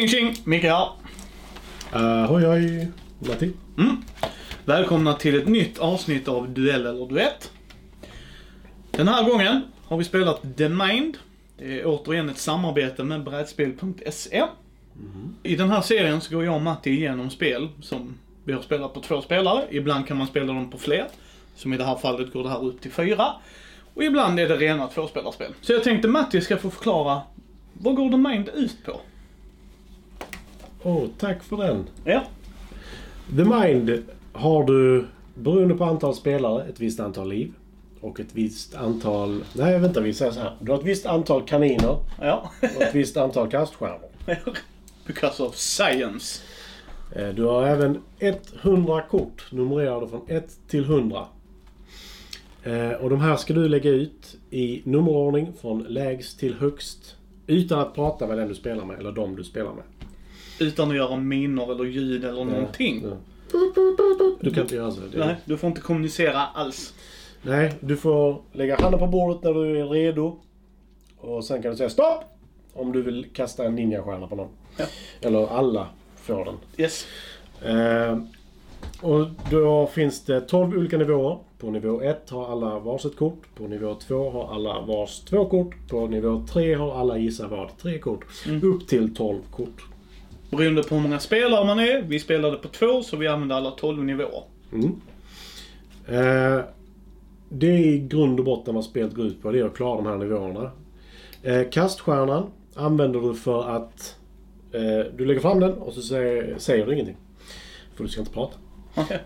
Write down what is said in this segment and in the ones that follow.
Tjing tjing! Micke här. Ahoj hoj, Matti. Mm. Välkomna till ett nytt avsnitt av Duell eller Duett. Den här gången har vi spelat The Mind. Det är återigen ett samarbete med brädspel.se. I den här serien så går jag och Matti igenom spel som vi har spelat på två spelare. Ibland kan man spela dem på fler. Som i det här fallet går det här upp till fyra. Och ibland är det rena tvåspelarspel. Så jag tänkte Matti ska få förklara vad går The Mind ut på? Åh, tack för den. Ja. The Mind har du, beroende på antal spelare, ett visst antal liv. Och ett visst antal... Nej, vänta, vi säger så här. Du har ett visst antal kaniner Ja. och ett visst antal kaststjärnor. Because of science. Eh, Du har även 100 kort numrerade från 1 till 100. Eh, Och de här ska du lägga ut i nummerordning från lägst till högst. Utan att prata med den du spelar med, eller de du spelar med. Utan att göra miner eller ljud eller någonting. Ja. Du kan inte göra så. Det- Nej, du får inte kommunicera alls. Nej, du får lägga handen på bordet när du är redo. Och sen kan du säga stopp! Om du vill kasta en ninjastjärna på någon. Ja. Eller alla får den. Yes. Eh, och då finns det 12 olika nivåer. På nivå 1 har alla varsitt kort. På nivå 2 har alla vars två kort. På nivå 3 har alla gissa vad tre kort. Upp till 12 kort. Beroende på hur många spelare man är. Vi spelade på två, så vi använde alla 12 nivåer. Mm. Eh, det är i grund och botten vad spelet går ut på. Det är att klara de här nivåerna. Eh, kaststjärnan använder du för att eh, du lägger fram den och så säger, säger du ingenting. För du ska inte prata.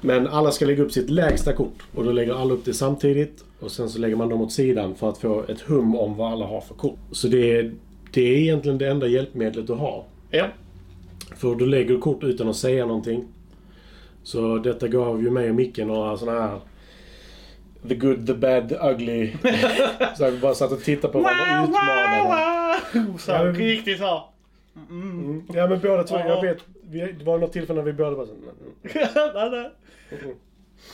Men alla ska lägga upp sitt lägsta kort. Och då lägger alla upp det samtidigt. Och sen så lägger man dem åt sidan för att få ett hum om vad alla har för kort. Så det är, det är egentligen det enda hjälpmedlet du har. Ja. För du lägger kort utan att säga någonting. Så detta gav ju mig och Micke några såna här... The good, the bad, the ugly. så vi bara satt och tittade på varandra och utmanade. Så här, Ja, riktigt så. Mm. Ja men båda två, jag vet. Det var något tillfälle när vi båda bara så, mm, nej, nej.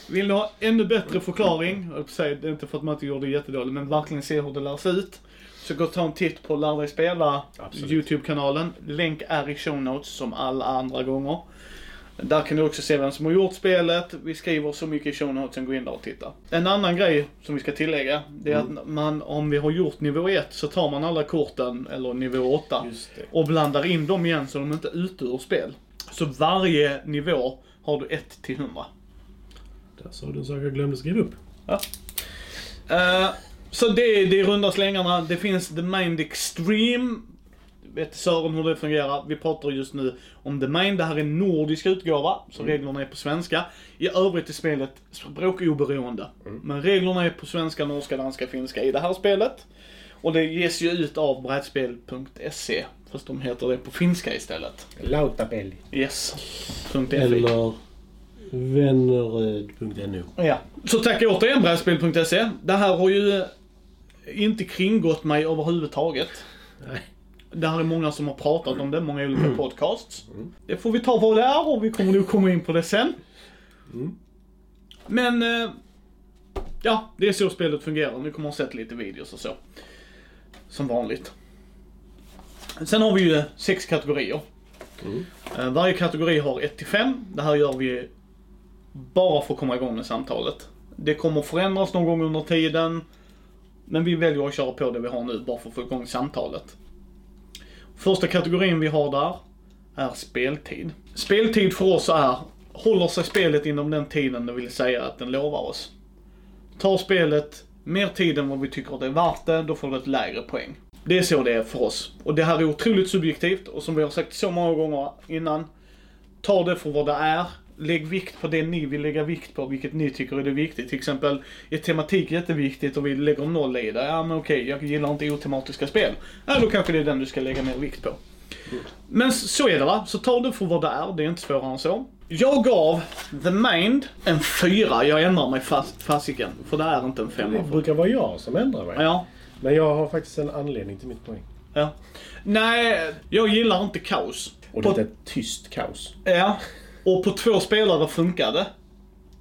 Vill du ha ännu bättre förklaring, jag det är inte för att man inte gjorde det jättedåligt, men verkligen se hur det lärs ut. Så gå och ta en titt på Lär dig spela. YouTube-kanalen. Länk är i show notes som alla andra gånger. Där kan du också se vem som har gjort spelet. Vi skriver så mycket i show notesen, gå in där och titta. En annan grej som vi ska tillägga, det är att man, om vi har gjort nivå 1 så tar man alla korten, eller nivå 8, Just det. och blandar in dem igen så de inte är ute ur spel. Så varje nivå har du 1 till 100. Där sa du en sak jag glömde skriva upp. Eh, så det är, det är runda slängarna. Det finns The Mind Extreme. Vet Sören hur det fungerar. Vi pratar just nu om The Mind. Det här är en nordisk utgåva, så reglerna är på svenska. I övrigt är spelet språkoberoende. Men reglerna är på svenska, norska, danska, finska i det här spelet. Och det ges ju ut av brädspel.se. Fast de heter det på finska istället. Lautapeli. Yes. .fi. Eller vänneröd.nu. Ja. Så tack återigen brädspel.se. Det här har ju inte kringgått mig överhuvudtaget. Nej. Det här är många som har pratat om det, många olika podcasts. Det får vi ta vad det är och vi kommer nog komma in på det sen. Men, eh, ja, det är så spelet fungerar. Ni kommer ha sett lite videos och så. Som vanligt. Sen har vi ju sex kategorier. Eh, Varje kategori har 1 till 5. Det här gör vi bara för att komma igång med samtalet. Det kommer förändras någon gång under tiden. Men vi väljer att köra på det vi har nu bara för att få igång samtalet. Första kategorin vi har där är speltid. Speltid för oss är, håller sig spelet inom den tiden det vill säga att den lovar oss. Tar spelet mer tid än vad vi tycker att det är värt det, då får du ett lägre poäng. Det är så det är för oss. Och det här är otroligt subjektivt och som vi har sagt så många gånger innan. Ta det för vad det är. Lägg vikt på det ni vill lägga vikt på, vilket ni tycker är det viktigt. Till exempel, är tematik jätteviktigt och vi lägger noll i det? Ja men okej, jag gillar inte otematiska spel. Ja, då kanske det är den du ska lägga mer vikt på. Men så är det va, så ta det för vad det är, det är inte svårare än så. Jag gav The Mind en fyra, jag ändrar mig fast, fasiken. För det är inte en Det femma. brukar vara jag som ändrar mig. Ja, Men jag har faktiskt en anledning till mitt poäng. ja. Nej, jag gillar inte kaos. Och det är ett tyst kaos. Ja, och på två spelare funkade.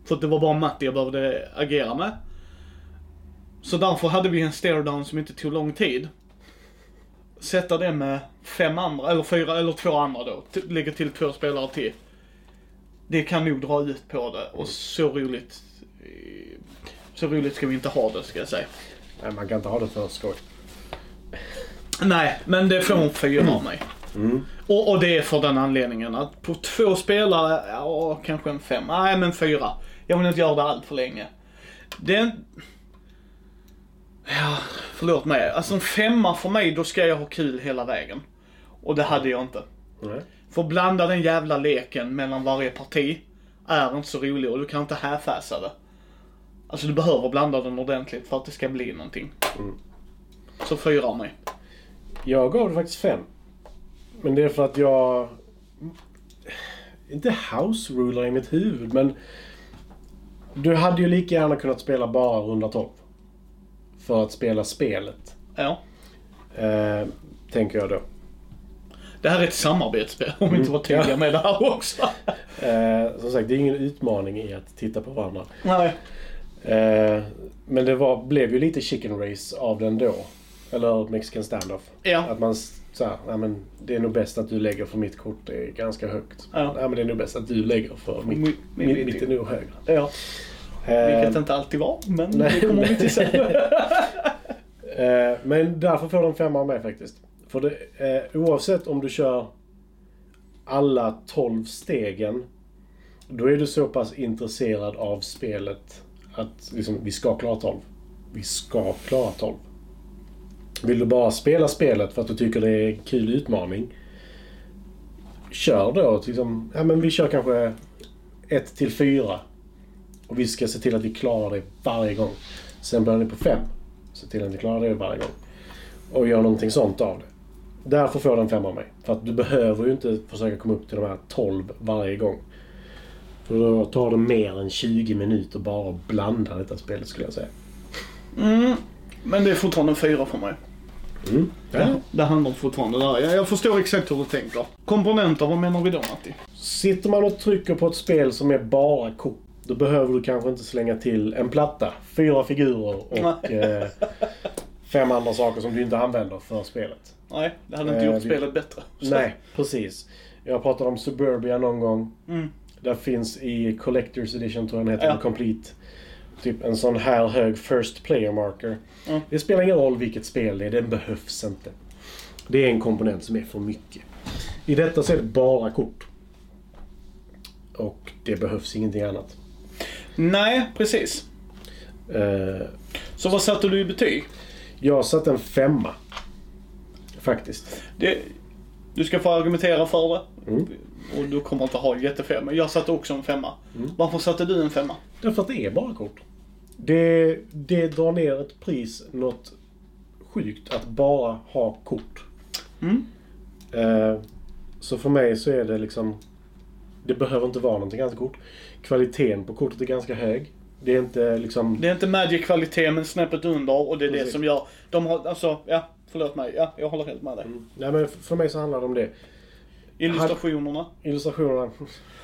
För att det var bara Matti jag behövde agera med. Så därför hade vi en stare down som inte tog lång tid. sätta det med fem andra, eller fyra, eller två andra då. T- Lägga till två spelare till. Det kan nog dra ut på det och så roligt, eh, så roligt ska vi inte ha det ska jag säga. Nej, man kan inte ha det för skoj. Nej, men det får en fyra av mig. Och, och det är för den anledningen att på två spelare, ja kanske en fem. Nej men fyra. Jag vill inte göra det allt för länge. Den... Ja, förlåt mig. Alltså en femma för mig, då ska jag ha kul hela vägen. Och det hade jag inte. Nej. För blanda den jävla leken mellan varje parti är inte så rolig och du kan inte half-assa det. Alltså du behöver blanda den ordentligt för att det ska bli någonting. Så fyra av mig. Jag gav det faktiskt fem. Men det är för att jag... Inte house ruler i mitt huvud, men... Du hade ju lika gärna kunnat spela bara runda 12. För att spela spelet. Ja. Eh, tänker jag då. Det här är ett samarbetsspel om vi inte var tydliga Ja. med det här också. Eh, som sagt, det är ingen utmaning i att titta på varandra. Nej. Eh, men det var, blev ju lite chicken race av den då. Eller mexican standoff. Ja. Att man så här, nej men det är nog bäst att du lägger för mitt kort det är ganska högt. Ja. Nej men det är nog bäst att du lägger för mitt, mitt, vet mitt är nog högre. Ja. Eh, Vilket inte alltid var, men nej. det kommer vi till sen. eh, men därför får femma av mig faktiskt. För det, eh, oavsett om du kör alla 12 stegen. Då är du så pass intresserad av spelet att liksom, vi ska klara 12. Vi ska klara 12. Vill du bara spela spelet för att du tycker det är en kul utmaning. Kör då. Liksom, ja, men vi kör kanske 1 till 4. Och vi ska se till att vi klarar det varje gång. Sen börjar ni på 5. Se till att ni klarar det varje gång. Och gör någonting sånt av det. Därför får den 5 av mig. För att du behöver ju inte försöka komma upp till de här 12 varje gång. För då tar det mer än 20 minuter bara att blanda detta spelet skulle jag säga. Mm. Men det är fortfarande en fyra för mig. Mm. Ja. Det, det handlar fortfarande där. Jag, jag förstår exakt hur du tänker. Komponenter, vad menar vi då Matti? Sitter man och trycker på ett spel som är bara kort. Då behöver du kanske inte slänga till en platta, fyra figurer och eh, fem andra saker som du inte använder för spelet. Nej, det hade inte Eh, gjort spelet bättre. Så- Nej, precis. Jag pratade om Suburbia någon gång. Mm. Där finns i Collector's Edition, tror jag den heter, Ja. Complete. Typ en sån här hög First Player Marker. Mm. Det spelar ingen roll vilket spel det är, den behövs inte. Det är en komponent som är för mycket. I detta så är det bara kort. Och det behövs ingenting annat. Nej, precis. Eh, Så vad satte du i betyg? jag satte en femma. Faktiskt. Det, du ska få argumentera för det. Mm. Och du kommer inte ha jättefel. Men jag satte också en femma. Mm. Varför satte du en femma? Därför att det är bara kort. Det, det drar ner ett pris något sjukt att bara ha kort. Mm. Eh, så för mig så är det liksom... Det behöver inte vara någonting annat kort. Kvaliteten på kortet är ganska hög. Det är inte liksom... Det är inte Magic-kvalitet men snäppet under och det är det Precis. som gör... De har, alltså, ja, förlåt mig. Ja, jag håller helt med dig. Nej men för mig så handlar det om det. Illustrationerna. Illustrationerna.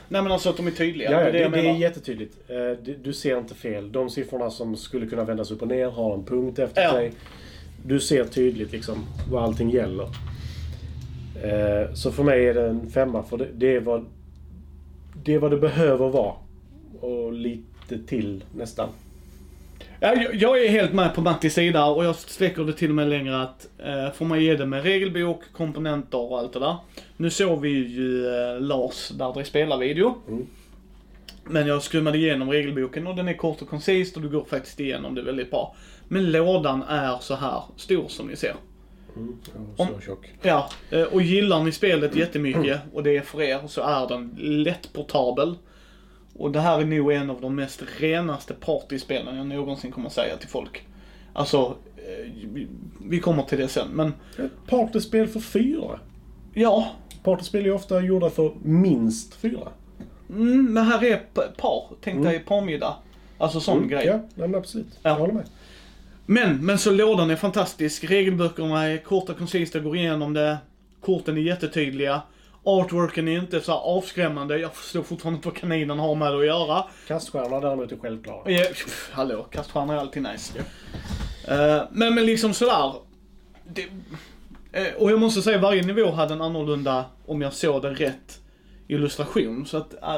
Nej men alltså att de är tydliga. Ja, det det det, är jättetydligt. Eh, du, ser inte fel. De siffrorna som skulle kunna vändas upp och ner har en punkt efter Ja. sig. Du ser tydligt liksom vad allting gäller. Eh, Så för mig är det en femma. För det, det, är vad, det är vad det behöver vara. Och lite till nästan. Ja, jag, jag är helt med på Mattis sida och jag sträcker det till och med längre att eh, får man ge det med regelbok, komponenter och allt det där. Nu såg vi ju eh, Lars där det spelar video. Mm. Men jag skrummade igenom regelboken och den är kort och koncis och du går faktiskt igenom det väldigt bra. Men lådan är så här stor som ni ser. Mm. Så Om- tjock. Ja, eh, och gillar ni spelet jättemycket och det är för er så är den lättportabel. Och det här är nog en av de mest renaste partyspelen jag någonsin kommer säga till folk. Alltså, eh, vi- kommer till det sen, men Ett partyspel för fyra. ja. Partyspel är ofta gjorda för minst fyra. Mm, men här är par. Tänk dig parmiddag. Alltså sån grej. Ja, nej, men absolut. Ja. Jag håller med. Men, men så lådan är fantastisk. Regelböckerna är korta och koncisa, går igenom det. Korten är jättetydliga. Artworken är inte så avskrämmande. Jag förstår fortfarande inte vad kaninen har med det att göra. Kaststjärnorna däremot är självklara. Ja, pff, hallå, kaststjärna är alltid nice. Eh, men, men liksom sådär. Det, Eh, Och jag måste säga, varje nivå hade en annorlunda, om jag såg det rätt, illustration. Så att, äh,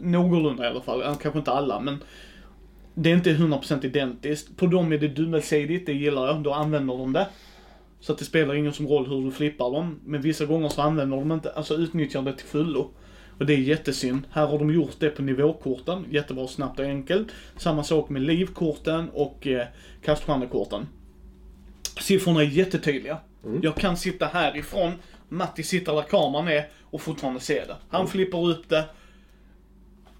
någorlunda i alla fall. Kanske inte alla, men det är inte 100% identiskt. På dem är det dubbelsidigt, det gillar jag. Då använder de det. Så att det spelar ingen som roll hur du flippar dem. Men vissa gånger så använder de inte, alltså utnyttjar det till fullo. Och det är jättesynd. Här har de gjort det på nivåkorten. Jättebra, snabbt och enkelt. Samma sak med livkorten och eh, kaststjärnekorten. Siffrorna är jättetydliga. Jag kan sitta härifrån, Matti sitter där kameran är och fortfarande se det. Han flippar upp det.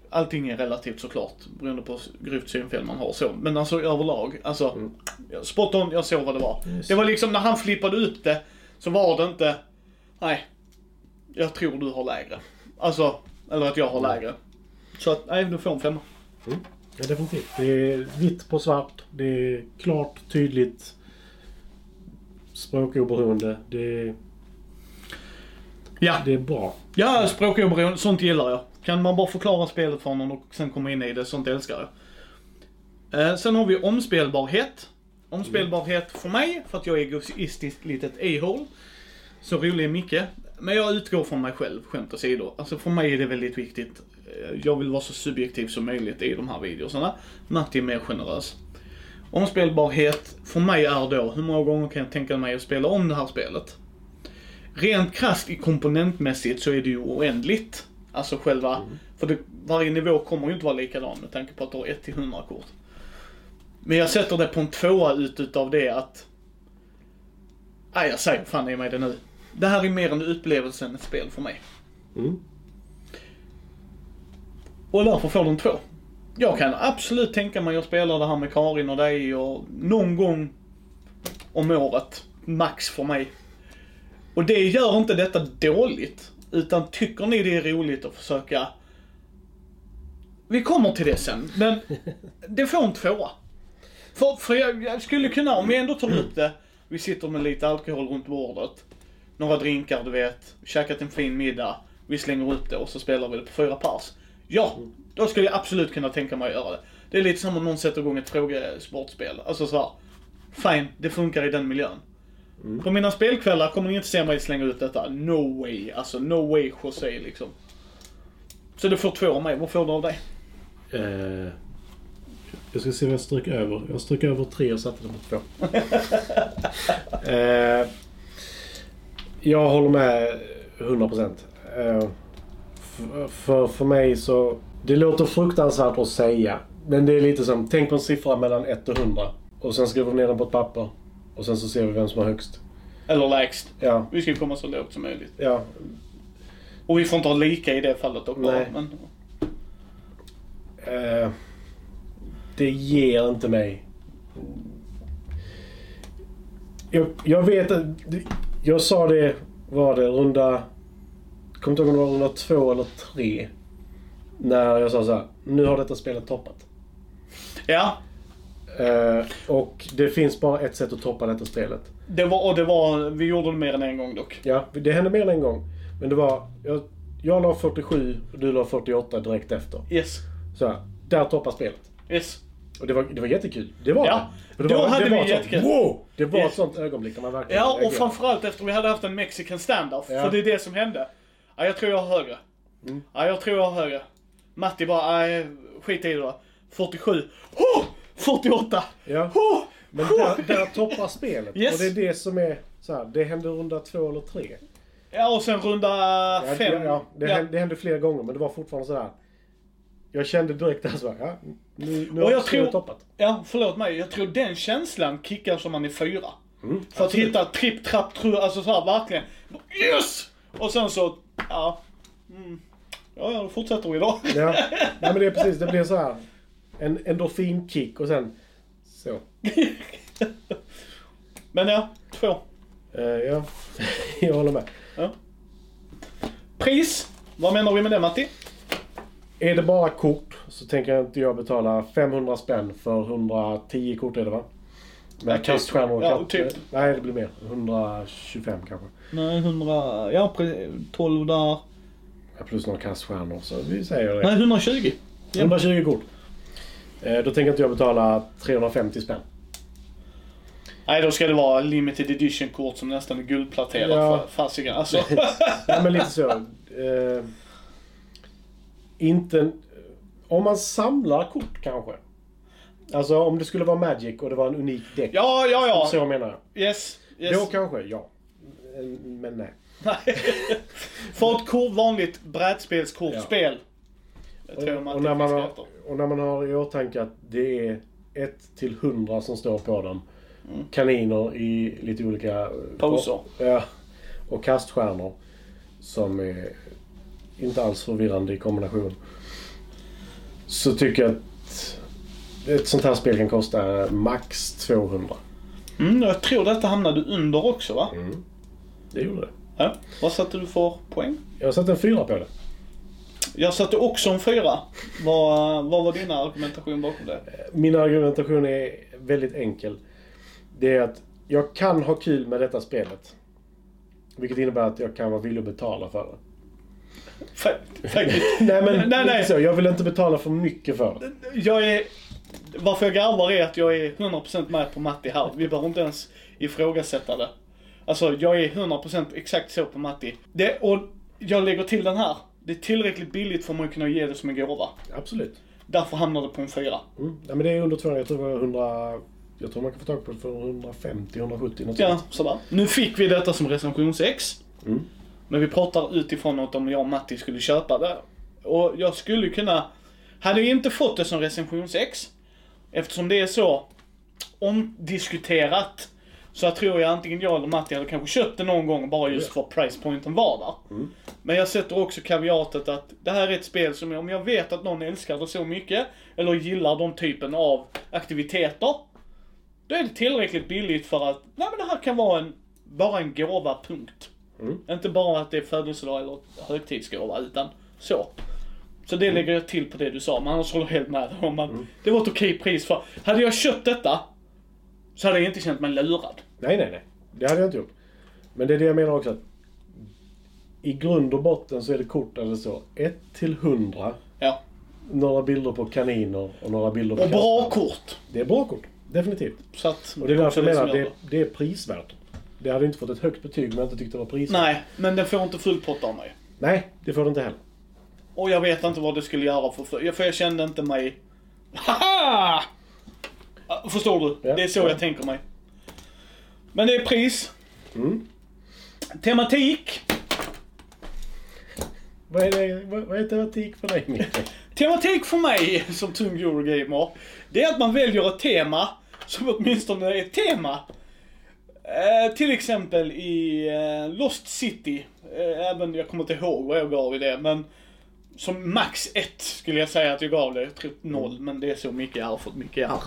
Allting är relativt såklart, beroende på grovt synfel man har så. Men alltså överlag, alltså. Spot on, jag såg vad det var. Yes. Det var liksom när han flippade upp det, så var det inte, nej, jag tror du har lägre. Alltså, eller att jag har lägre. Så att, nej, du får en femma. Ja, definitivt. Det är vitt på svart. Det är klart, tydligt. Språkoberoende. Det, Ja, det är bra. Ja, språkoberoende, sånt gillar jag. Kan man bara förklara spelet för någon och sen komma in i det, sånt älskar jag. Eh, sen har vi omspelbarhet. Omspelbarhet för mig, för att jag är egoistiskt litet a-hole. Så rolig är Micke. Men jag utgår från mig själv, skämt åsido. Alltså för mig är det väldigt viktigt. Eh, jag vill vara så subjektiv som möjligt i de här videorna. Matti är mer generös. Omspelbarhet för mig är då, hur många gånger kan jag tänka mig att spela om det här spelet? Rent krasst i komponentmässigt så är det ju oändligt. Alltså själva, för det, varje nivå kommer ju inte vara likadan med tanke på att du har 1 till 100 kort. Men jag sätter det på en tvåa ut utav det att... Nej, jag säger fan i mig det nu. Det här är mer en upplevelse än ett spel för mig. Mm. Och därför får de två. Jag kan absolut tänka mig att spela det här med Karin och dig och någon gång om året. Max för mig. Och det gör inte detta dåligt. Utan tycker ni det är roligt att försöka... Vi kommer till det sen, men det får en tvåa. För, för jag, jag skulle kunna, om vi ändå tar ut det, vi sitter med lite alkohol runt bordet, några drinkar du vet, käkat en fin middag, vi slänger upp det och så spelar vi det på fyra pers. Ja, då skulle jag absolut kunna tänka mig att göra det. Det är lite som om någon sätter igång ett frågesportspel. Alltså så här, fine, det funkar i den miljön. På mina spelkvällar kommer ni inte se mig slänga ut detta. No way. Alltså no way José liksom. Så du får två av mig. Vad får du av dig? Eh, jag ska se vad jag stryker över. Jag strök över tre och satte det på två. eh, jag håller med 100%. Eh, för, för, för mig så... Det låter fruktansvärt att säga. Men det är lite som, tänk på en siffra mellan 1 och 100. Och sen skriver vi ner den på ett papper. Och sen så ser vi vem som har högst. Eller lägst. Ja, Vi ska komma så lågt som möjligt. ja. Och vi får inte ha lika i det fallet dock bara. Nej. Men, Eh, det ger inte mig... Jag, jag vet att... Jag sa det, var det runda... Kommer inte ihåg om det var runda två eller tre. När jag sa så här, nu har detta spelet toppat. ja, Eh, och det finns bara ett sätt att toppa detta spelet. det var, och det var, vi gjorde det mer än en gång dock. Ja, det hände mer än en gång. Men det var... Jag, jag la 47 och du la 48 direkt efter. Yes. Så här, där toppar spelet. Yes. Och det var, det var jättekul. Det var Ja, det. Det då var, hade det vi var ett sånt, jättekul. Wow! Det var Yes. ett sånt ögonblick när man verkligen Ja, och reagerade. framförallt efter vi hade haft en mexican standoff. Ja. För det är det som hände. Ja, jag tror jag har högre. Mm. Ja, jag tror jag har högre. Matti bara, nej, skit i det då. 47. Oh! 48! Ja. Oh! Men där, där toppar spelet. Yes. Och det är det som är så här, det hände runda två eller tre. Ja, och sen runda Ja, fem. Ja, ja, det, Ja. Hände, det hände flera gånger men det var fortfarande så här. Jag kände direkt där så här, ja, nu, nu Och jag tror- toppat. Ja, förlåt mig. Jag tror den känslan kickar som man är fyra. Mm, För att absolut. hitta tripp, trapp, tru, alltså så här verkligen. Yes! Och sen så, ja. Mm. Ja, ja, då fortsätter vi då. Ja, ja, men det är precis, det blir så här. En endorfinkick och sen så. Men ja, två. Eh, ja, jag håller med. Pris? Vad menar vi med det Matti? Är det bara kort så tänker jag inte jag betala 500 spänn för 110 kort är det va? Med Ja, typ. kaststjärnor Ja, typ. Nej, det blir mer. 125 kanske. Nej, 100, ja pre- 12 där. Ja, plus några kaststjärnor så vi säger det. Nej, 120. 120 kort. Eh, då tänker inte jag betala 350 spänn. Nej, då ska det vara limited edition-kort som nästan är guldpläterat Ja. för fasiken. Alltså. Nej men lite så. Eh, inte... Om man samlar kort kanske. Alltså om det skulle vara Magic och det var en unik däck. ja, ja, ja. Så menar jag. Yes. yes. Då kanske, ja. Eh, Men nej. Nej. För ett vanligt brädspelskortspel. Jag Och, och, när man har... och när man har i åtanke att det är 1 till 100 som står på dem. Kaniner i lite olika... eh, Poser. Ja. Och kaststjärnor. Som är inte alls förvirrande i kombination. Så tycker jag att ett sånt här spel kan kosta max 200. Mm, jag tror detta hamnade under också va? Det gjorde det. Ja. Vad satte du för poäng? Jag har satt en fyra på det. Jag satte också en fyra. Vad, vad var din argumentation bakom det? Min argumentation är väldigt enkel. Det är att jag kan ha kul med detta spelet. Vilket innebär att jag kan vara villig att betala för det. Nej men nej, nej. så. Jag vill inte betala för mycket för det. Jag är... Varför jag garvar är att jag är 100% med på Matti här. Vi behöver inte ens ifrågasätta det. Alltså, jag är 100% exakt så på Matti. Det, och jag lägger till den här. Det är tillräckligt billigt för att kunna ge det som en gåva. Absolut. Därför hamnar det på en fyra. Mm. Ja, men det är under 200. Jag tror det var 100... Jag tror man kan få tag på det för 150, 170 något Ja, sådär. Nu fick vi detta som recensionsex. Mm. Men vi pratar utifrån att om jag och Matti skulle köpa det. Och jag skulle kunna... Hade jag inte fått det som recensionsex, eftersom det är så omdiskuterat, så jag tror jag antingen jag eller Matti hade kanske köpt det någon gång bara just för price pointen var där. Men jag sätter också kaviatet att det här är ett spel som om jag vet att någon älskar det så mycket, eller gillar de typen av aktiviteter, då är det tillräckligt billigt för att, nej men det här kan vara en, bara en gåva, punkt. Inte bara att det är födelsedag eller högtidsgåva, utan så. Så det lägger jag till på det du sa, men annars håller jag helt med om att det var ett okej pris för, hade jag köpt detta, så hade jag inte känt mig lurad. Nej, nej, nej. Det hade jag inte gjort. Men det är det jag menar också att i grund och botten så är det kort eller så. 1 till 100. Ja. Några bilder på kaniner och några bilder på Och bra katter. kort. Det är bra kort. Definitivt. Så att, Och det är därför jag menar som att det, det är prisvärt. Det hade inte fått ett högt betyg om jag inte tyckte det var prisvärt. Nej, men den får inte full pott av mig. Nej, det får det inte heller. Och jag vet inte vad det skulle göra för, för jag kände inte mig... Haha! Förstår du? Ja, det är så ja. jag tänker mig. Men det är pris. Mm. Tematik. Vad är, det, vad, vad är tematik för dig Micke? Tematik för mig som tung Eurogamer, det är att man väljer ett tema som åtminstone är ett tema. Eh, till exempel i eh, Lost City, eh, även jag kommer inte ihåg vad jag gav i det, men som max 1 skulle jag säga att jag gav det. Jag tror 0, men det är så mycket jag har fått mycket jag har.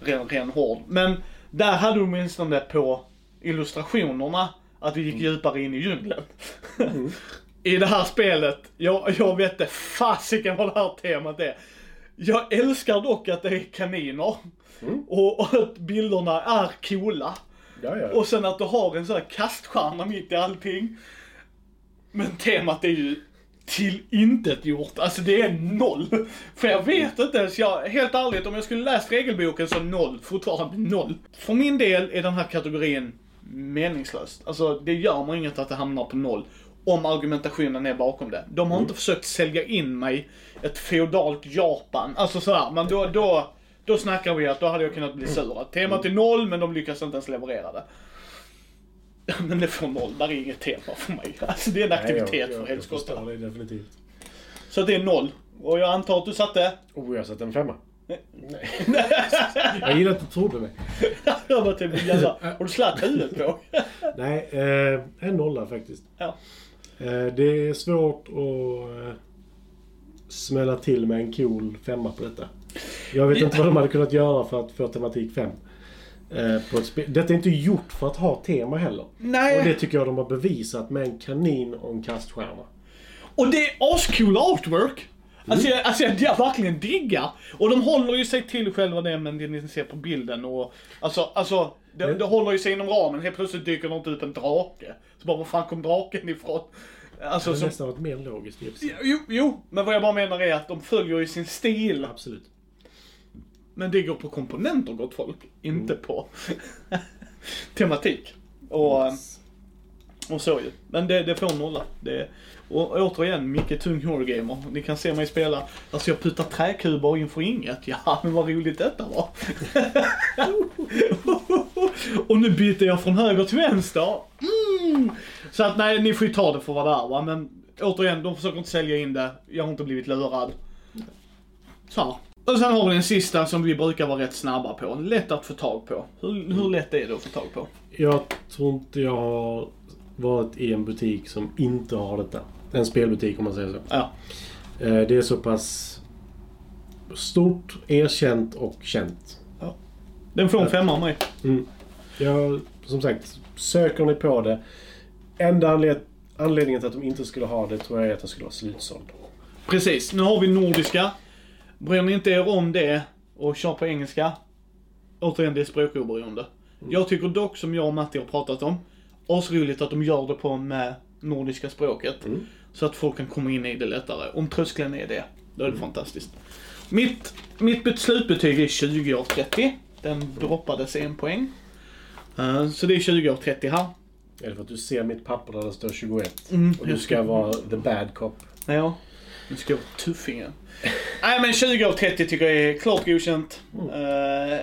Ren, ren hård. Men där hade du åtminstone på illustrationerna att vi gick djupare in i djungeln. I det här spelet, jag, jag vet inte fasiken vad det här temat är. Jag älskar dock att det är kaniner. Och, och att bilderna är coola. Ja, ja. Och sen att du har en sån här kaststjärna mitt i allting. Men temat är ju till intet gjort. Alltså det är noll. För jag vet inte ens, jag, helt ärligt, om jag skulle läst regelboken så noll, fortfarande noll. För min del är den här kategorin meningslöst. Alltså det gör mig inget att det hamnar på noll. Om argumentationen är bakom det. De har inte försökt sälja in mig ett feodalt Japan. Alltså sådär, men då, då, då snackar vi att då hade jag kunnat bli sur. Temat är noll, men de lyckas inte ens leverera det. Men det får noll, där är inget tema för mig. Alltså det är en aktivitet Nej, jag, för jag, jag helskotta. förstår det definitivt. Så det är noll. Och jag antar att du satte? Oh, jag har satt en femma. Nej. jag gillar att du trodde mig. jag bara typ, jävlar, har du slatt huvudet på? Nej, eh, en nolla faktiskt. ja. Eh, det är svårt att eh, smälla till med en cool femma på detta. Jag vet inte vad de hade kunnat göra för att få tematik 5. Eh, på ett spel. Detta är inte gjort för att ha tema heller. Nej. Och det tycker jag de har bevisat med en kanin och en kaststjärna. Och det är ascool artwork. Alltså, jag, alltså jag, jag verkligen diggar. Och de håller ju sig till själva det men det ni ser på bilden och alltså, alltså det, Mm. det håller ju sig inom ramen. Helt plötsligt dyker det inte upp en drake. Så bara, var fan kom draken ifrån? Alltså, Det hade som, nästan varit mer logiskt sig. jo, jo, men vad jag bara menar är att de följer ju sin stil. Absolut. Men det går på komponenter gott folk, inte Mm. på... tematik. Och, eh, och så ju. Men det, det får nolla. Det, och återigen, Micke Tung Horrorgamer. Ni kan se mig spela. Alltså jag puttar träkuber inför inget. Ja, men vad roligt detta var. och nu byter jag från höger till vänster. Mm. Så att nej, ni får ju ta det för vad det är va. Men återigen, de försöker inte sälja in det. Jag har inte blivit lurad. Så här. Och sen har vi den sista som vi brukar vara rätt snabba på. Lätt att få tag på. Hur, hur lätt är det att få tag på? Jag tror inte jag har varit i en butik som inte har detta. En spelbutik om man säger så. Ja. Eh, Det är så pass stort, erkänt och känt. Den får en femma av mig. Mm. Jag, som sagt, söker ni på det. Enda anled anledningen till att de inte skulle ha det tror jag är att det skulle vara slutsåld. Precis, nu har vi nordiska. Bryr ni inte er om det och kör på engelska. Återigen, det är språkoberoende. Jag tycker dock, som jag och Matti har pratat om, asroligt att de gör det på med nordiska språket. Mm. Så att folk kan komma in i det lättare. Om tröskeln är det, då är det fantastiskt. Mitt, mitt bet- slutbetyg är 20 av 30. Den droppades en poäng. Eh, så det är 20 av 30 här. Är det för att du ser mitt papper där det står 21? Mm, och du ska vara the bad cop. Ja, nu ska vara tuffingen. Nej men 20 av 30 tycker jag är klart godkänt. Mm. Eh,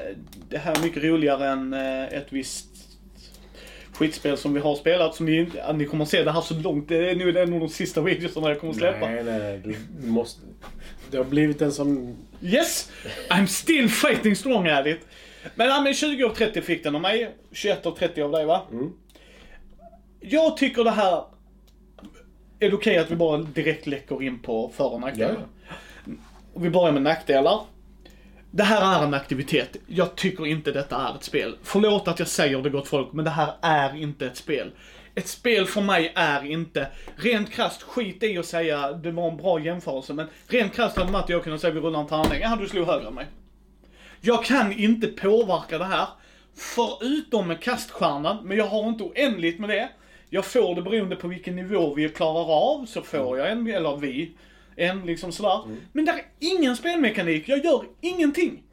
det här är mycket roligare än eh, ett visst skitspel som vi har spelat. Som ni, ni kommer att se det här så långt. Det är nu en av de sista videorna jag kommer att släppa. Nej, nej, nej. Du måste... Det har blivit en som... Yes! I'm still fighting strong at it. Men, ja, men 20 av 30 fick den av mig. 21 av 30 av dig va? Mm. Jag tycker det här... Är det okej att vi bara direkt läcker in på för och nackdelar? Och vi börjar med nackdelar. Det här är en aktivitet. Jag tycker inte detta är ett spel. Förlåt att jag säger det gott folk, men det här är inte ett spel. Ett spel för mig är inte, rent krasst, skit i att säga, det var en bra jämförelse, men rent krasst hade Matt och jag kunnat säga vi rullar en tärning, ja du slog högre än mig. Jag kan inte påverka det här, förutom med kaststjärnan, men jag har inte oändligt med det. Jag får det beroende på vilken nivå vi klarar av, så får jag en, eller vi, en liksom sådär. Men där är ingen spelmekanik, jag gör ingenting.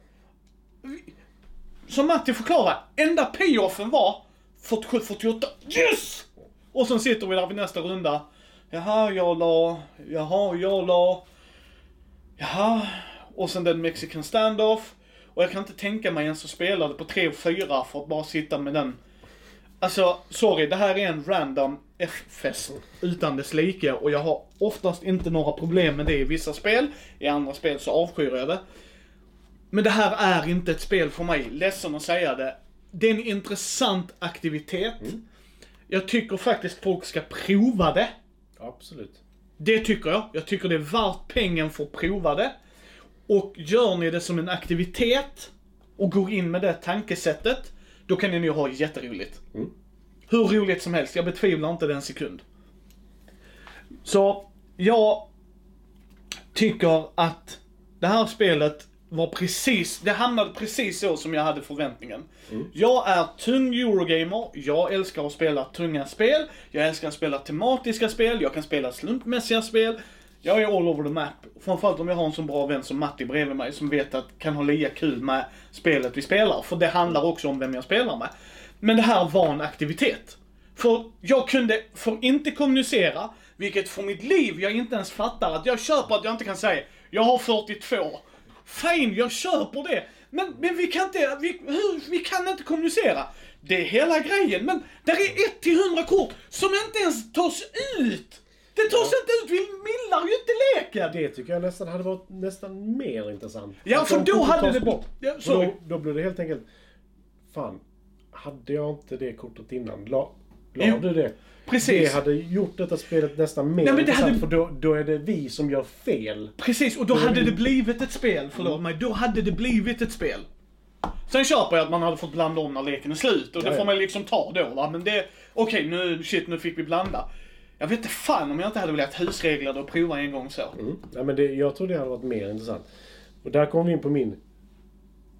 Som Matti förklarade, enda payoffen var 47-48, yes! Och sen sitter vi där vid nästa runda. Jaha, jag la, jaha, jag la, jaha. Och sen den Mexican standoff. Och jag kan inte tänka mig ens att spela det på 3 och 4 för att bara sitta med den. Alltså, sorry, det här är en random F-fest utan dess like och jag har oftast inte några problem med det i vissa spel. I andra spel så avskyr jag det. Men det här är inte ett spel för mig, ledsen att säga det. Det är en intressant aktivitet. Jag tycker faktiskt folk ska prova det. Absolut. Det tycker jag. Jag tycker det är värt pengen för att prova det. Och gör ni det som en aktivitet och går in med det tankesättet, då kan ni nog ha jätteroligt. Mm. Hur roligt som helst, jag betvivlar inte det en sekund. Så, jag tycker att det här spelet var precis, det hamnade precis så som jag hade förväntningen. Jag är tung Eurogamer, jag älskar att spela tunga spel, jag älskar att spela tematiska spel, jag kan spela slumpmässiga spel. Jag är all over the map. Framförallt om jag har en så bra vän som Matti bredvid mig som vet att kan ha lika kul med spelet vi spelar. För det handlar också om vem jag spelar med. Men det här var en aktivitet. För jag kunde, för inte kommunicera, vilket för mitt liv jag inte ens fattar att jag köper att jag inte kan säga jag har 42. Fine, jag köper det. Men, men vi kan inte, vi, hur, vi kan inte kommunicera. Det är hela grejen, men där är 1 till 100 kort som inte ens tas ut. Det tas inte ut, vi mildrar ju inte leken. Det tycker jag nästan hade varit nästan mer intressant. Ja, Att för då hade det- bort. ja, då, då blir det helt enkelt... Fan, hade jag inte det kortet innan? La, la Jo, du det? precis. Det hade gjort detta spelet nästan mer Nej, men det intressant. hade- För då, då är det vi som gör fel. Precis, och då hade det blivit ett spel, förlåt mig, då hade det blivit ett spel. Sen köper jag att man hade fått blanda om när leken är slut och det Ja, ja. får man liksom ta då va, men det, okej nu, shit nu fick vi blanda. Jag vet inte fan om jag inte hade velat husregla det och prova en gång så. Mm. Ja, men det, jag tror det hade varit mer intressant. Och där kommer vi in på min,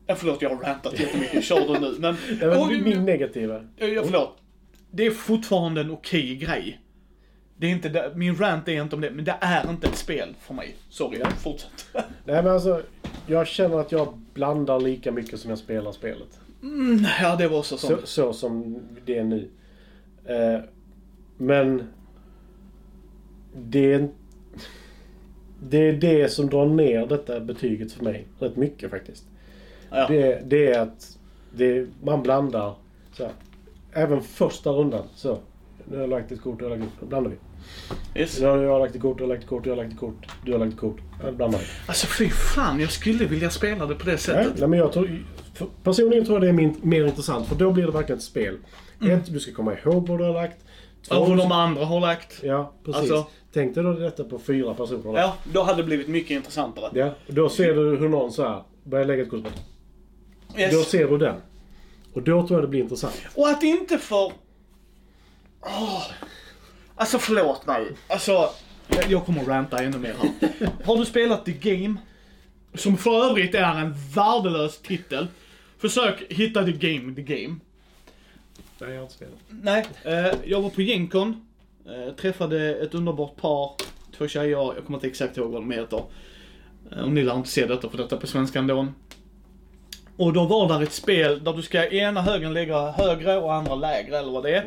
Ja, förlåt jag har rantat jättemycket, kör du nu. Men, ja, men och, min negativa. ja, förlåt. Det är fortfarande en okej grej. Det är inte det, min rant är inte om det, men det är inte ett spel för mig. Sorry, fortsätt. Nej men alltså, jag känner att jag blandar lika mycket som jag spelar spelet. Mm, ja, det var så som... Så, så som det är nu. Eh, men det det är det som drar ner detta betyget för mig rätt mycket faktiskt. Ja. Det, det är att det, man blandar så här, Även första rundan. Så. Nu har jag lagt ett kort, du har lagt ett kort. Blandar vi. Yes. Nu har jag lagt ett kort, du har lagt ett kort, jag har lagt ett kort. Du har lagt ett kort. Blandar vi. Alltså fy fan, jag skulle vilja spela det på det sättet. nej, men jag tror, för- personligen tror jag det är min, mer intressant för då blir det verkligen ett spel. Ett, du ska komma ihåg vad du har lagt. Två, hur de andra har lagt. Ja, precis. Alltså- Tänk dig då detta på fyra personer. Ja, då hade det blivit mycket intressantare. Ja, då ser du hur någon så här börjar lägga ett kort på Då Yes. ser du den. Och då tror jag det blir intressant. Och att inte för... Åh. Alltså förlåt mig. Alltså, jag, jag kommer att ranta ännu mer här. Har du spelat The Game? Som för övrigt är en värdelös titel. Försök hitta The Game, The Game. Nej, jag har inte spelat. Nej, eh, jag var på Gencon. Eh, träffade ett underbart par. Två tjejer, jag kommer inte exakt ihåg vad de heter. Eh, och ni lär inte se detta för detta på svenska ändå. Och då var där ett spel där du ska ena högen lägga högre och andra lägre eller vad det är.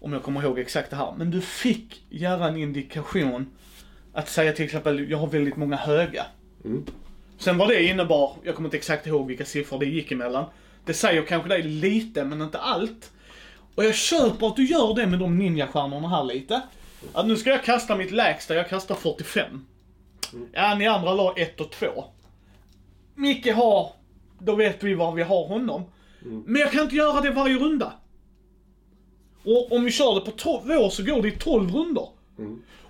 Om jag kommer ihåg exakt det här. Men du fick göra en indikation. Att säga till exempel, jag har väldigt många höga. Mm. Sen vad det innebar, jag kommer inte exakt ihåg vilka siffror det gick emellan. Det säger kanske dig lite, men inte allt. Och jag köper att du gör det med de ninjastjärnorna här lite. Att nu ska jag kasta mitt lägsta, jag kastar 45. Ja, ni andra la 1 och 2. Micke har, då vet vi var vi har honom. Men jag kan inte göra det varje runda. Och om vi kör det på två år så går det i 12 runder.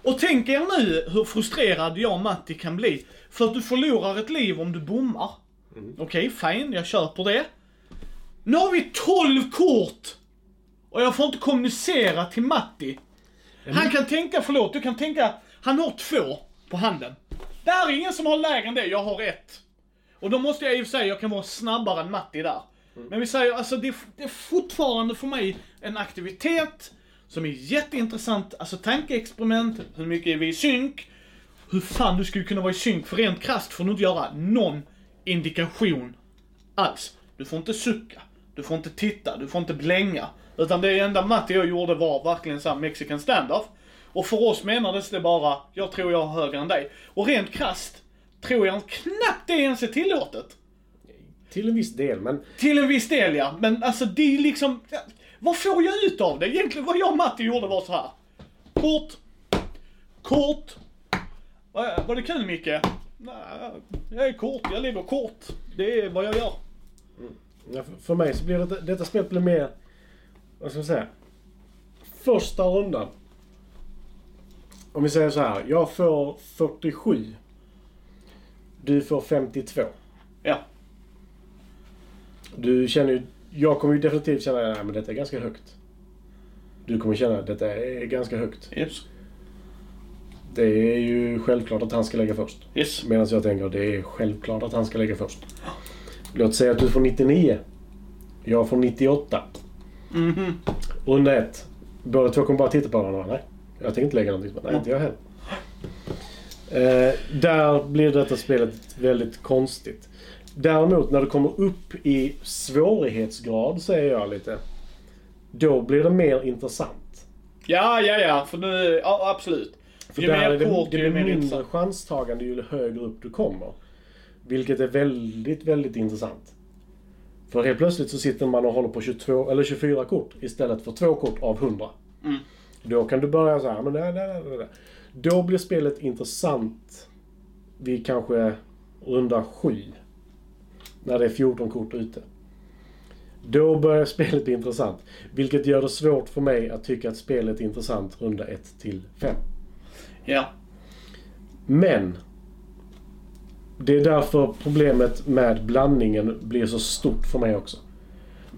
Och tänk er nu hur frustrerad jag och Matti kan bli. För att du förlorar ett liv om du bommar. Okej, fine, jag köper det. Nu har vi 12 kort! Och jag får inte kommunicera till Matti. Han kan tänka, förlåt, du kan tänka, han har två på handen. Det här är ingen som har lägre än det, jag har ett. Och då måste jag i och för sig, jag kan vara snabbare än Matti där. Men vi säger, alltså det, det är fortfarande för mig en aktivitet som är jätteintressant, alltså tankeexperiment, hur mycket är vi i synk? Hur fan du skulle kunna vara i synk, för rent krasst får du inte göra någon indikation alls. Du får inte sucka, du får inte titta, du får inte blänga. Utan det enda Matti jag gjorde var verkligen såhär mexican standoff. Och för oss menades det bara, jag tror jag har högre än dig. Och rent krasst tror jag knappt det ens är tillåtet. Till en viss del, men Till en viss del ja, men alltså det är liksom... ja, Vad får jag ut av det? Egentligen vad jag och Matti gjorde var så här. Kort. Kort. Var, det kul Micke? Nej, jag är kort, jag lägger kort. Det är vad jag gör. ja, för- för mig så blir det, detta spelet blir mer... Vad ska man säga? Första rundan. Om vi säger så här. Jag får 47. Du får 52. Ja. Du känner ju... Jag kommer ju definitivt känna att detta är ganska högt. Du kommer känna att detta är ganska högt. Yes. Det är ju självklart att han ska lägga först. Yes. Medan jag tänker att det är självklart att han ska lägga först. Låt säga att du får 99. Jag får 98. Mhm. Runda ett. Båda två kommer bara titta på varandra. Nej, jag tänker inte lägga någonting. Nej, inte jag heller. Eh, där blir detta spelet väldigt konstigt. Däremot när det kommer upp i svårighetsgrad, säger jag lite. Då blir det mer intressant. Ja, ja, ja, för nu, ja absolut. För ju där är mer det, kort, det ju mer mindre intressant. chanstagande ju högre upp du kommer. Vilket är väldigt, väldigt intressant. För helt plötsligt så sitter man och håller på 22, eller 24 kort istället för två kort av 100. Mm. Då kan du börja så här, men nej, nej, nej, nej. Då blir spelet intressant vid kanske runda 7. När det är 14 kort ute. Då börjar spelet bli intressant. Vilket gör det svårt för mig att tycka att spelet är intressant runda 1 till 5. Ja. Men det är därför problemet med blandningen blir så stort för mig också.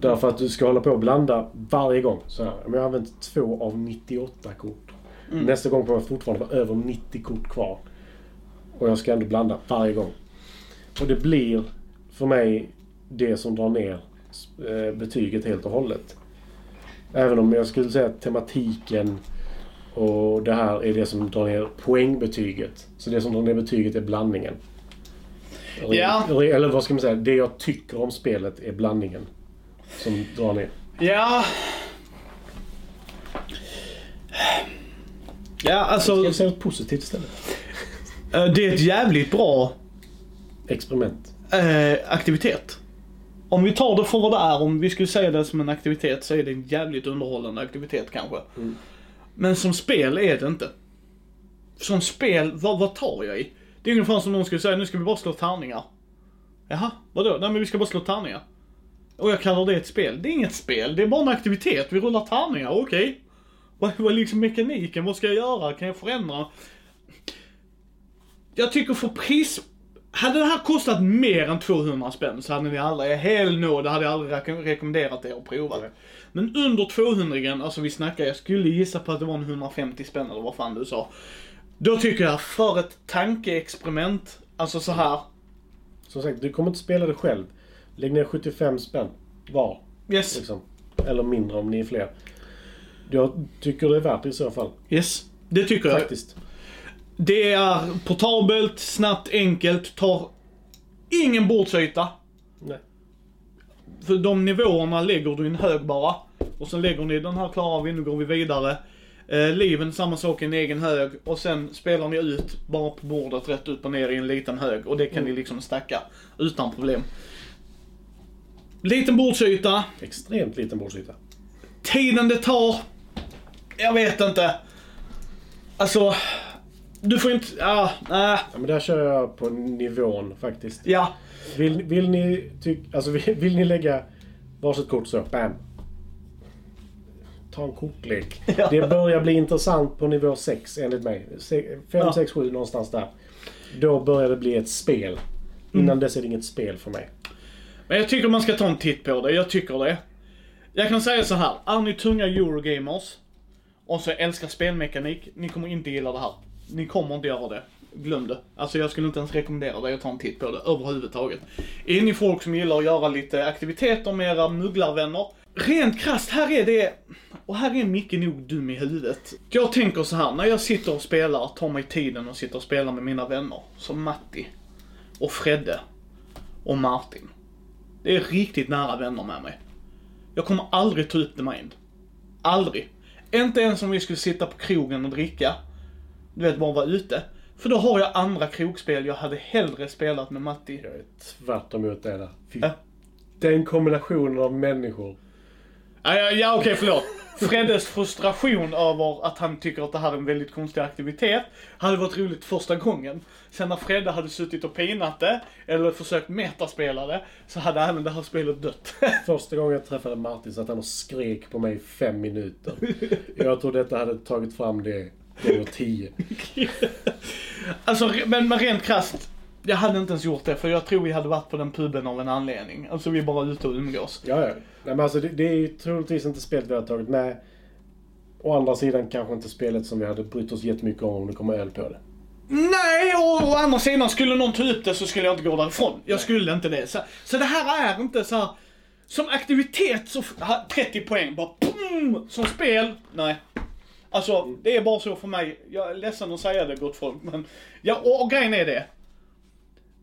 Därför att du ska hålla på och blanda varje gång. Så här, jag har använt två av 98 kort. Nästa gång kommer jag fortfarande vara över 90 kort kvar. Och jag ska ändå blanda varje gång. Och det blir för mig det som drar ner eh, betyget helt och hållet. Även om jag skulle säga att tematiken och det här är det som drar ner poängbetyget. Så det som drar ner betyget är blandningen. Ja. Eller vad ska man säga? Det jag tycker om spelet är blandningen. som drar ner. Ja. Ja, Ska alltså. vi säga något positivt istället? eh, Det är ett jävligt bra Experiment. eh, aktivitet. Om vi tar det för vad det är, om vi skulle säga det som en aktivitet så är det en jävligt underhållande aktivitet kanske. Mm. Men som spel är det inte. Som spel, vad, vad tar jag i? Det är ungefär som någon skulle säga, nu ska vi bara slå tärningar. Jaha, vadå? Nej men vi ska bara slå tärningar. Och jag kallar det ett spel. Det är inget spel, det är bara en aktivitet. Vi rullar tärningar, okej. Vad, vad är liksom mekaniken? Vad ska jag göra? Kan jag förändra? Jag tycker för pris... Hade det här kostat mer än 200 spänn så hade ni hell no, det hade jag aldrig rek- rekommenderat er att prova. Nej. Men under 200 alltså vi snackar, jag skulle gissa på att det var en 150 spänn eller vad fan du sa. Då tycker jag för ett tankeexperiment, alltså så här. Som sagt, du kommer inte spela det själv. Lägg ner 75 spänn var. Yes, Liksom. Eller mindre om ni är fler. Jag tycker det är värt det i så fall. yes. Det tycker jag. Faktiskt. Det är portabelt, snabbt, enkelt, tar ingen bordsyta. Nej. För de nivåerna lägger du i en hög bara. Och sen lägger ni den här klarar vi, nu går vi vidare. Eh, liven samma sak i en egen hög. Och sen spelar ni ut bara på bordet rätt upp och ner i en liten hög. Och det kan ni liksom stacka utan problem. Liten bordsyta. Extremt liten bordsyta. Tiden det tar. Jag vet inte. Alltså. Du får inte, ja, nej. Ja, men där kör jag på nivån faktiskt. Ja. Vill, vill ni tyck, alltså vill, vill ni lägga varsitt kort så, bam. Ta en kortlek. Ja. Det börjar bli intressant på nivå 6 enligt mig. 5, Ja. 6, 7 någonstans där. Då börjar det bli ett spel. Innan dess är det inget spel för mig. Men jag tycker man ska ta en titt på det, jag tycker det. Jag kan säga så här, är ni tunga Eurogamers och så älskar spelmekanik, ni kommer inte gilla det här. Ni kommer inte göra det. Glöm det. Alltså jag skulle inte ens rekommendera dig att ta en titt på det överhuvudtaget. Är ni folk som gillar att göra lite aktiviteter med era mugglarvänner, rent krasst, här är det, och här är Micke nog dum i huvudet. Jag tänker så här, när jag sitter och spelar, tar mig tiden och sitter och spelar med mina vänner, som Matti och Fredde och Martin. Det är riktigt nära vänner med mig. Jag kommer aldrig ta upp The Mind. Aldrig. Inte ens om vi skulle sitta på krogen och dricka. Du vet, bara vara ute. För då har jag andra krogspel jag hade hellre spelat med Matti. Jag är tvärt emot det där. Fy. Ja. Den kombinationen av människor. Ja, ja, ja okej, förlåt. Freddes frustration över att han tycker att det här är en väldigt konstig aktivitet hade varit roligt första gången. Sen när Fredde hade suttit och pinat det, eller försökt metaspela det, så hade även det här spelet dött. Första gången jag träffade Martin satt han och skrek på mig i fem minuter. Jag tror detta hade tagit fram det gånger tio. Alltså, men, men rent krasst. Jag hade inte ens gjort det, för jag tror vi hade varit på den puben av en anledning. Alltså vi är bara ute och umgås. Ja, ja. Nej, men alltså, det, det är ju troligtvis inte spelet vi har tagit med. Å andra sidan kanske inte spelet som vi hade brytt oss jättemycket om om det kommer öl på det. Nej, och å andra sidan, skulle någon ta upp det så skulle jag inte gå därifrån. Jag skulle inte det. Så, så det här är inte så här. Som aktivitet så, f- ha- 30 poäng, bara pum, Som spel, nej. Alltså, det är bara så för mig. Jag är ledsen att säga det gott folk, men... Ja, och, och grejen är det.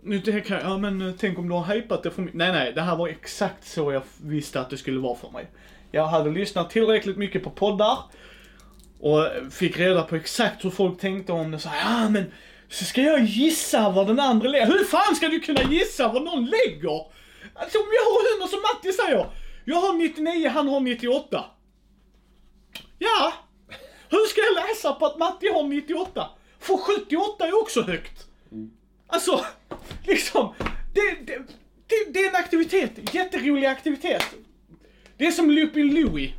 Nu tänker jag, ja men eh, tänk om du har hypat det för mycket. Nej, nej, det här var exakt så jag visste att det skulle vara för mig. Jag hade lyssnat tillräckligt mycket på poddar. Och fick reda på exakt hur folk tänkte om det. Så ja men, så ska jag gissa vad den andra lägger. Hur fan ska du kunna gissa vad någon lägger? Alltså om jag har 100 som Matti säger. Jag har 99, han har 98. Ja. Hur ska jag läsa på att Matti har 98? För 78 är också högt. Alltså, liksom. Det, det, det, det är en aktivitet. Jätterolig aktivitet. Det är som Lupin Louie.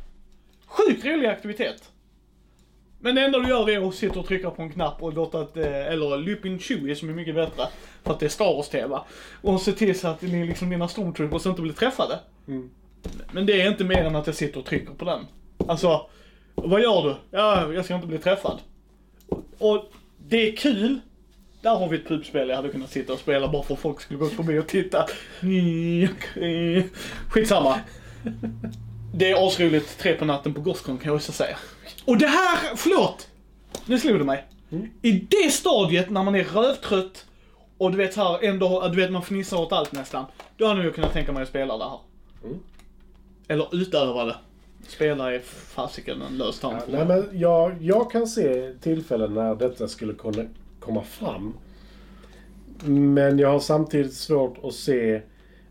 Sjukt rolig aktivitet. Men det enda du gör är att sitta och trycka på en knapp och låta att, eh, eller Lupin Chewie som är mycket bättre, för att det är Star Wars-TV. Och se till så att ni, liksom, dina stormtroopers inte blir träffade. Mm. Men det är inte mer än att jag sitter och trycker på den. Alltså, vad gör du? Ja, jag ska inte bli träffad. Och det är kul. Där har vi ett pubspel jag hade kunnat sitta och spela bara för att folk skulle gå förbi och titta. Skitsamma. Det är asroligt tre på natten på Gothcon kan jag också säga. Och det här, förlåt! Nu slog det mig. I det stadiet när man är rövtrött och du vet så här ändå, du vet man fnissar åt allt nästan. Då hade jag kunnat tänka mig att spela det här. Eller utöva det. Spela är fasiken en lös tand. Nej, men jag, jag kan se tillfällen när detta skulle kunna komma fram. Men jag har samtidigt svårt att se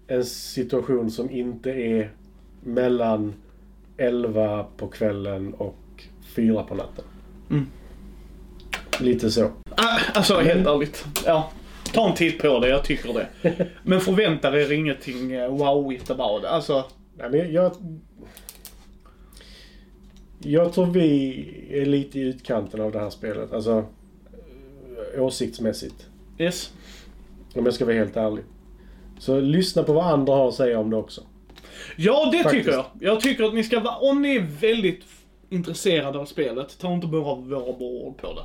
en situation som inte är mellan 11 på kvällen och 4 på natten. Mm. Lite så. Ah, Alltså helt ärligt. Ja. Ta en titt på det, jag tycker det. Men förvänta er ingenting eh, wowigt about det. Alltså, Nej, men jag... Jag tror vi är lite i utkanten av det här spelet. Alltså åsiktsmässigt. yes. Om jag ska vara helt ärlig. Så lyssna på vad andra har att säga om det också. Ja, det Faktiskt. tycker jag. Jag tycker att ni ska vara, om ni är väldigt intresserade av spelet, ta inte bara våra ord på det.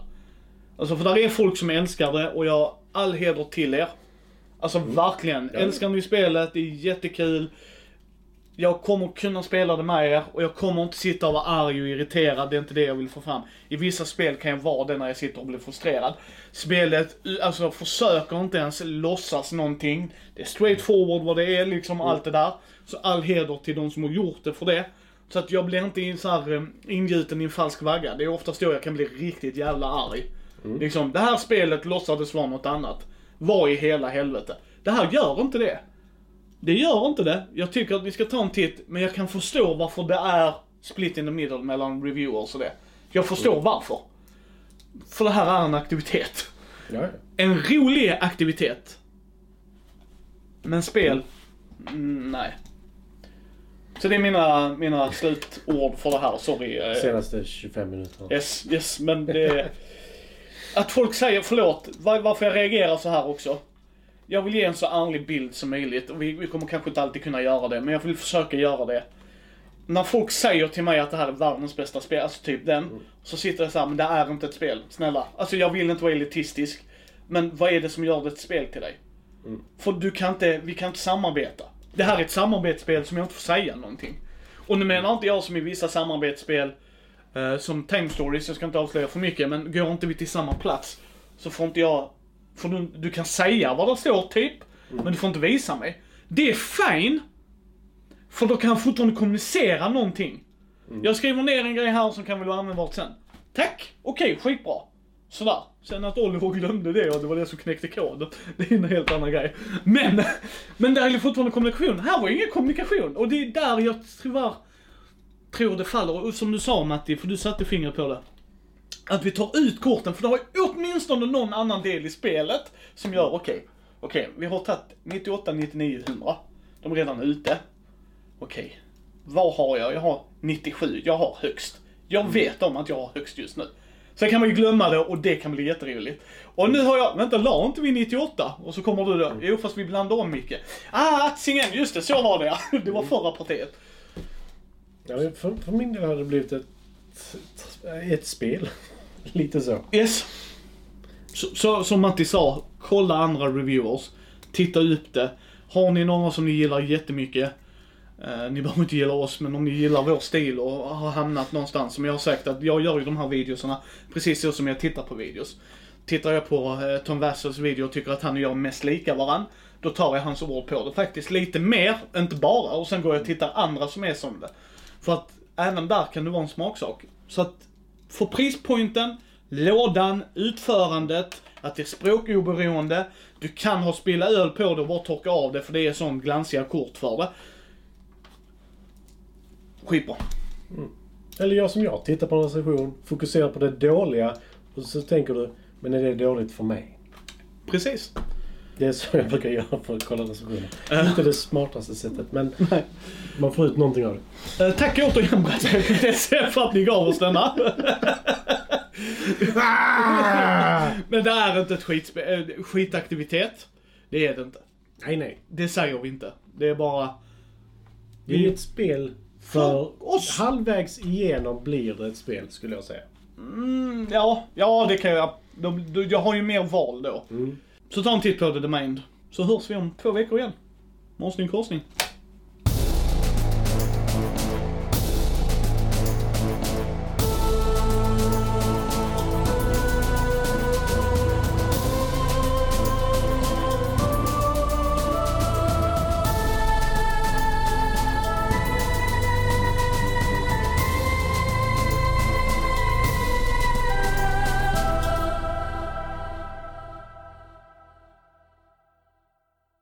Alltså för där är folk som älskar det och jag, all heder till er. Alltså verkligen. Ja. Älskar ni spelet, det är jättekul. Jag kommer kunna spela det med er och jag kommer inte sitta och vara arg och irriterad, det är inte det jag vill få fram. I vissa spel kan jag vara det när jag sitter och blir frustrerad. Spelet, alltså försöker inte ens låtsas någonting. Det är straight forward vad det är, liksom allt det där. Så all heder till de som har gjort det för det. Så att jag blir inte in så här, eh, ingjuten i en falsk vagga. Det är oftast då jag kan bli riktigt jävla arg. Liksom, det här spelet låtsades vara något annat. Vad i hela helvete? Det här gör inte det. Det gör inte det. Jag tycker att vi ska ta en titt, men jag kan förstå varför det är split in the middle mellan reviewers och det. Jag förstår varför. För det här är en aktivitet. Ja, En rolig aktivitet. Men spel, mm, nej. Så det är mina, mina slutord för det här, sorry. eh, senaste 25 minuterna. Yes, yes, men det... Att folk säger, förlåt, var, varför jag reagerar så här också. Jag vill ge en så ärlig bild som möjligt och vi, vi kommer kanske inte alltid kunna göra det, men jag vill försöka göra det. När folk säger till mig att det här är världens bästa spel, alltså typ den, så sitter jag så här, men det är inte ett spel, snälla. Alltså jag vill inte vara elitistisk, men vad är det som gör det ett spel till dig? För du kan inte, vi kan inte samarbeta. Det här är ett samarbetsspel som jag inte får säga någonting. Och nu menar inte jag som i vissa samarbetsspel, eh, som Time Stories, jag ska inte avslöja för mycket, men går inte vi till samma plats så får inte jag, för du, du kan säga vad det står typ, men du får inte visa mig. Det är fine, för då kan jag fortfarande kommunicera någonting. Jag skriver ner en grej här som kan väl vara användbart sen. Tack, okej, skitbra. Sådär. Sen att Oliver glömde det och det var det som knäckte koden. Det är en helt annan grej. Men, men det är fortfarande kommunikation. Här var ingen kommunikation. Och det är där jag tyvärr tror det faller. Och som du sa Matti, för du satte fingret på det. Att vi tar ut korten, för det har ju åtminstone någon annan del i spelet som gör, okej, okej, vi har tagit 98, 99, 100. De är redan ute. Okej, vad har jag? Jag har 97, jag har högst. Jag vet om att jag har högst just nu. Sen kan man ju glömma det och det kan bli jätteroligt. Och nu har jag, vänta, la inte vi 98? Och så kommer du då, jo fast vi blandar om mycket. Ah, Atzingen, just det, så var det ja. Det var förra partiet. Ja, för, för min del har det blivit ett, ett spel. Lite så. Yes. Så, så, som Matti sa, kolla andra reviewers. Titta upp det. Har ni några som ni gillar jättemycket, eh, ni behöver inte gilla oss, men om ni gillar vår stil och har hamnat någonstans, som jag har sagt att jag gör ju de här videorna precis så som jag tittar på videos. Tittar jag på eh, Tom Wassels video och tycker att han och jag är mest lika varann, då tar jag hans ord på det faktiskt lite mer, inte bara, och sen går jag och tittar andra som är som det. För att även där kan det vara en smaksak. Så att för prispointen, lådan, utförandet, att det är språkoberoende, du kan ha spilla öl på det och bara torka av det för det är sån glansiga kort för det. Skitbra. Eller jag som jag, tittar på en recension, fokuserar på det dåliga och så tänker du, men är det dåligt för mig? Precis. Det är så jag brukar göra för att kolla recensioner. Inte det smartaste sättet, men man får ut någonting av det. Eh, tack återigen Brattel för att ni gav oss denna. Men det är inte ett skitspe- eh, skitaktivitet. Det är det inte. Nej, nej. Det säger vi inte. Det är bara... Det är ett spel för oss. halvvägs igenom blir det ett spel, skulle jag säga. Mm, ja, ja det kan jag. De, de, jag har ju mer val då. Så ta en titt på The Mind. Så hörs vi om två veckor igen. Morsning korsning.